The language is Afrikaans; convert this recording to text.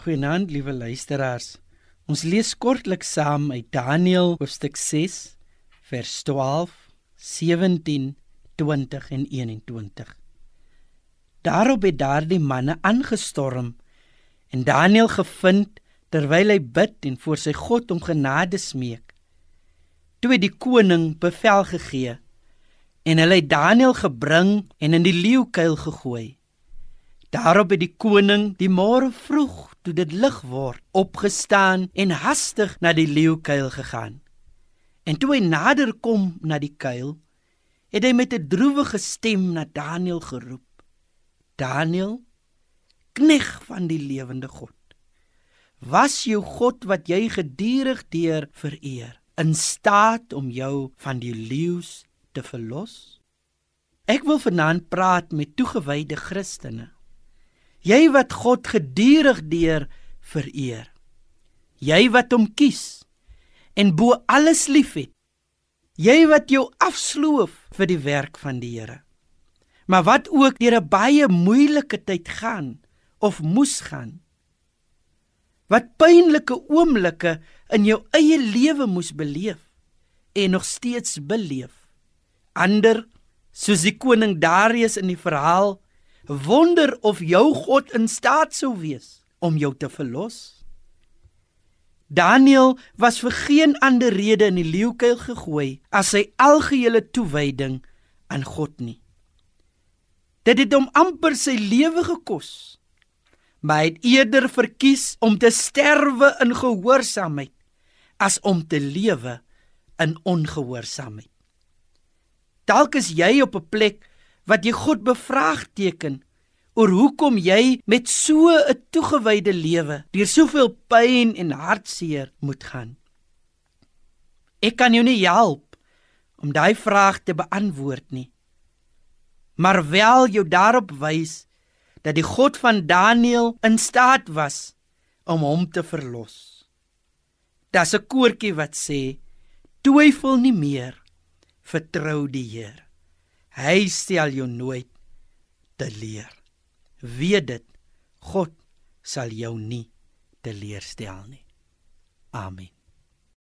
Goeienaand, liewe luisteraars. Ons lees kortliks saam uit Daniël hoofstuk 6 vers 12, 17, 20 en 21. Daarop het daardie manne aangestorm en Daniël gevind terwyl hy bid en voor sy God om genade smeek. Toe het die koning bevel gegee en hulle het Daniël gebring en in die leeukuil gegooi. Daarop het die koning die môre vroeg toe dit lig word, opgestaan en hastig na die leeukuil gegaan. En toe hy nader kom na die kuil, het hy met 'n droewige stem na Daniël geroep. Daniël, knegg van die lewende God, was jou God wat jy gedurig deur vereer, in staat om jou van die leeu's te verlos? Ek wil vanaand praat met toegewyde Christene Jy wat God gedurig deur vereer. Jy wat hom kies en bo alles liefhet. Jy wat jou afsloof vir die werk van die Here. Maar wat ook deur 'n baie moeilike tyd gaan of moes gaan. Wat pynlike oomblikke in jou eie lewe moes beleef en nog steeds beleef. Ander soos die koning Darius in die verhaal wonder of jou God in staat sou wees om jou te verlos. Daniël was vir geen ander rede in die leeukuil gegooi as sy algehele toewyding aan God nie. Dit het hom amper sy lewe gekos. Maar hy het eerder verkies om te sterwe in gehoorsaamheid as om te lewe in ongehoorsaamheid. Dalk is jy op 'n plek wat jy God bevraagteken oor hoekom jy met so 'n toegewyde lewe deur soveel pyn en hartseer moet gaan. Ek kan jou nie help om daai vraag te beantwoord nie. Maar wel jou daarop wys dat die God van Daniël in staat was om hom te verlos. Daar's 'n koortjie wat sê: "Twyfel nie meer, vertrou die Here." Hy stel jou nooit te leer. Weet dit, God sal jou nie teleurstel nie. Amen.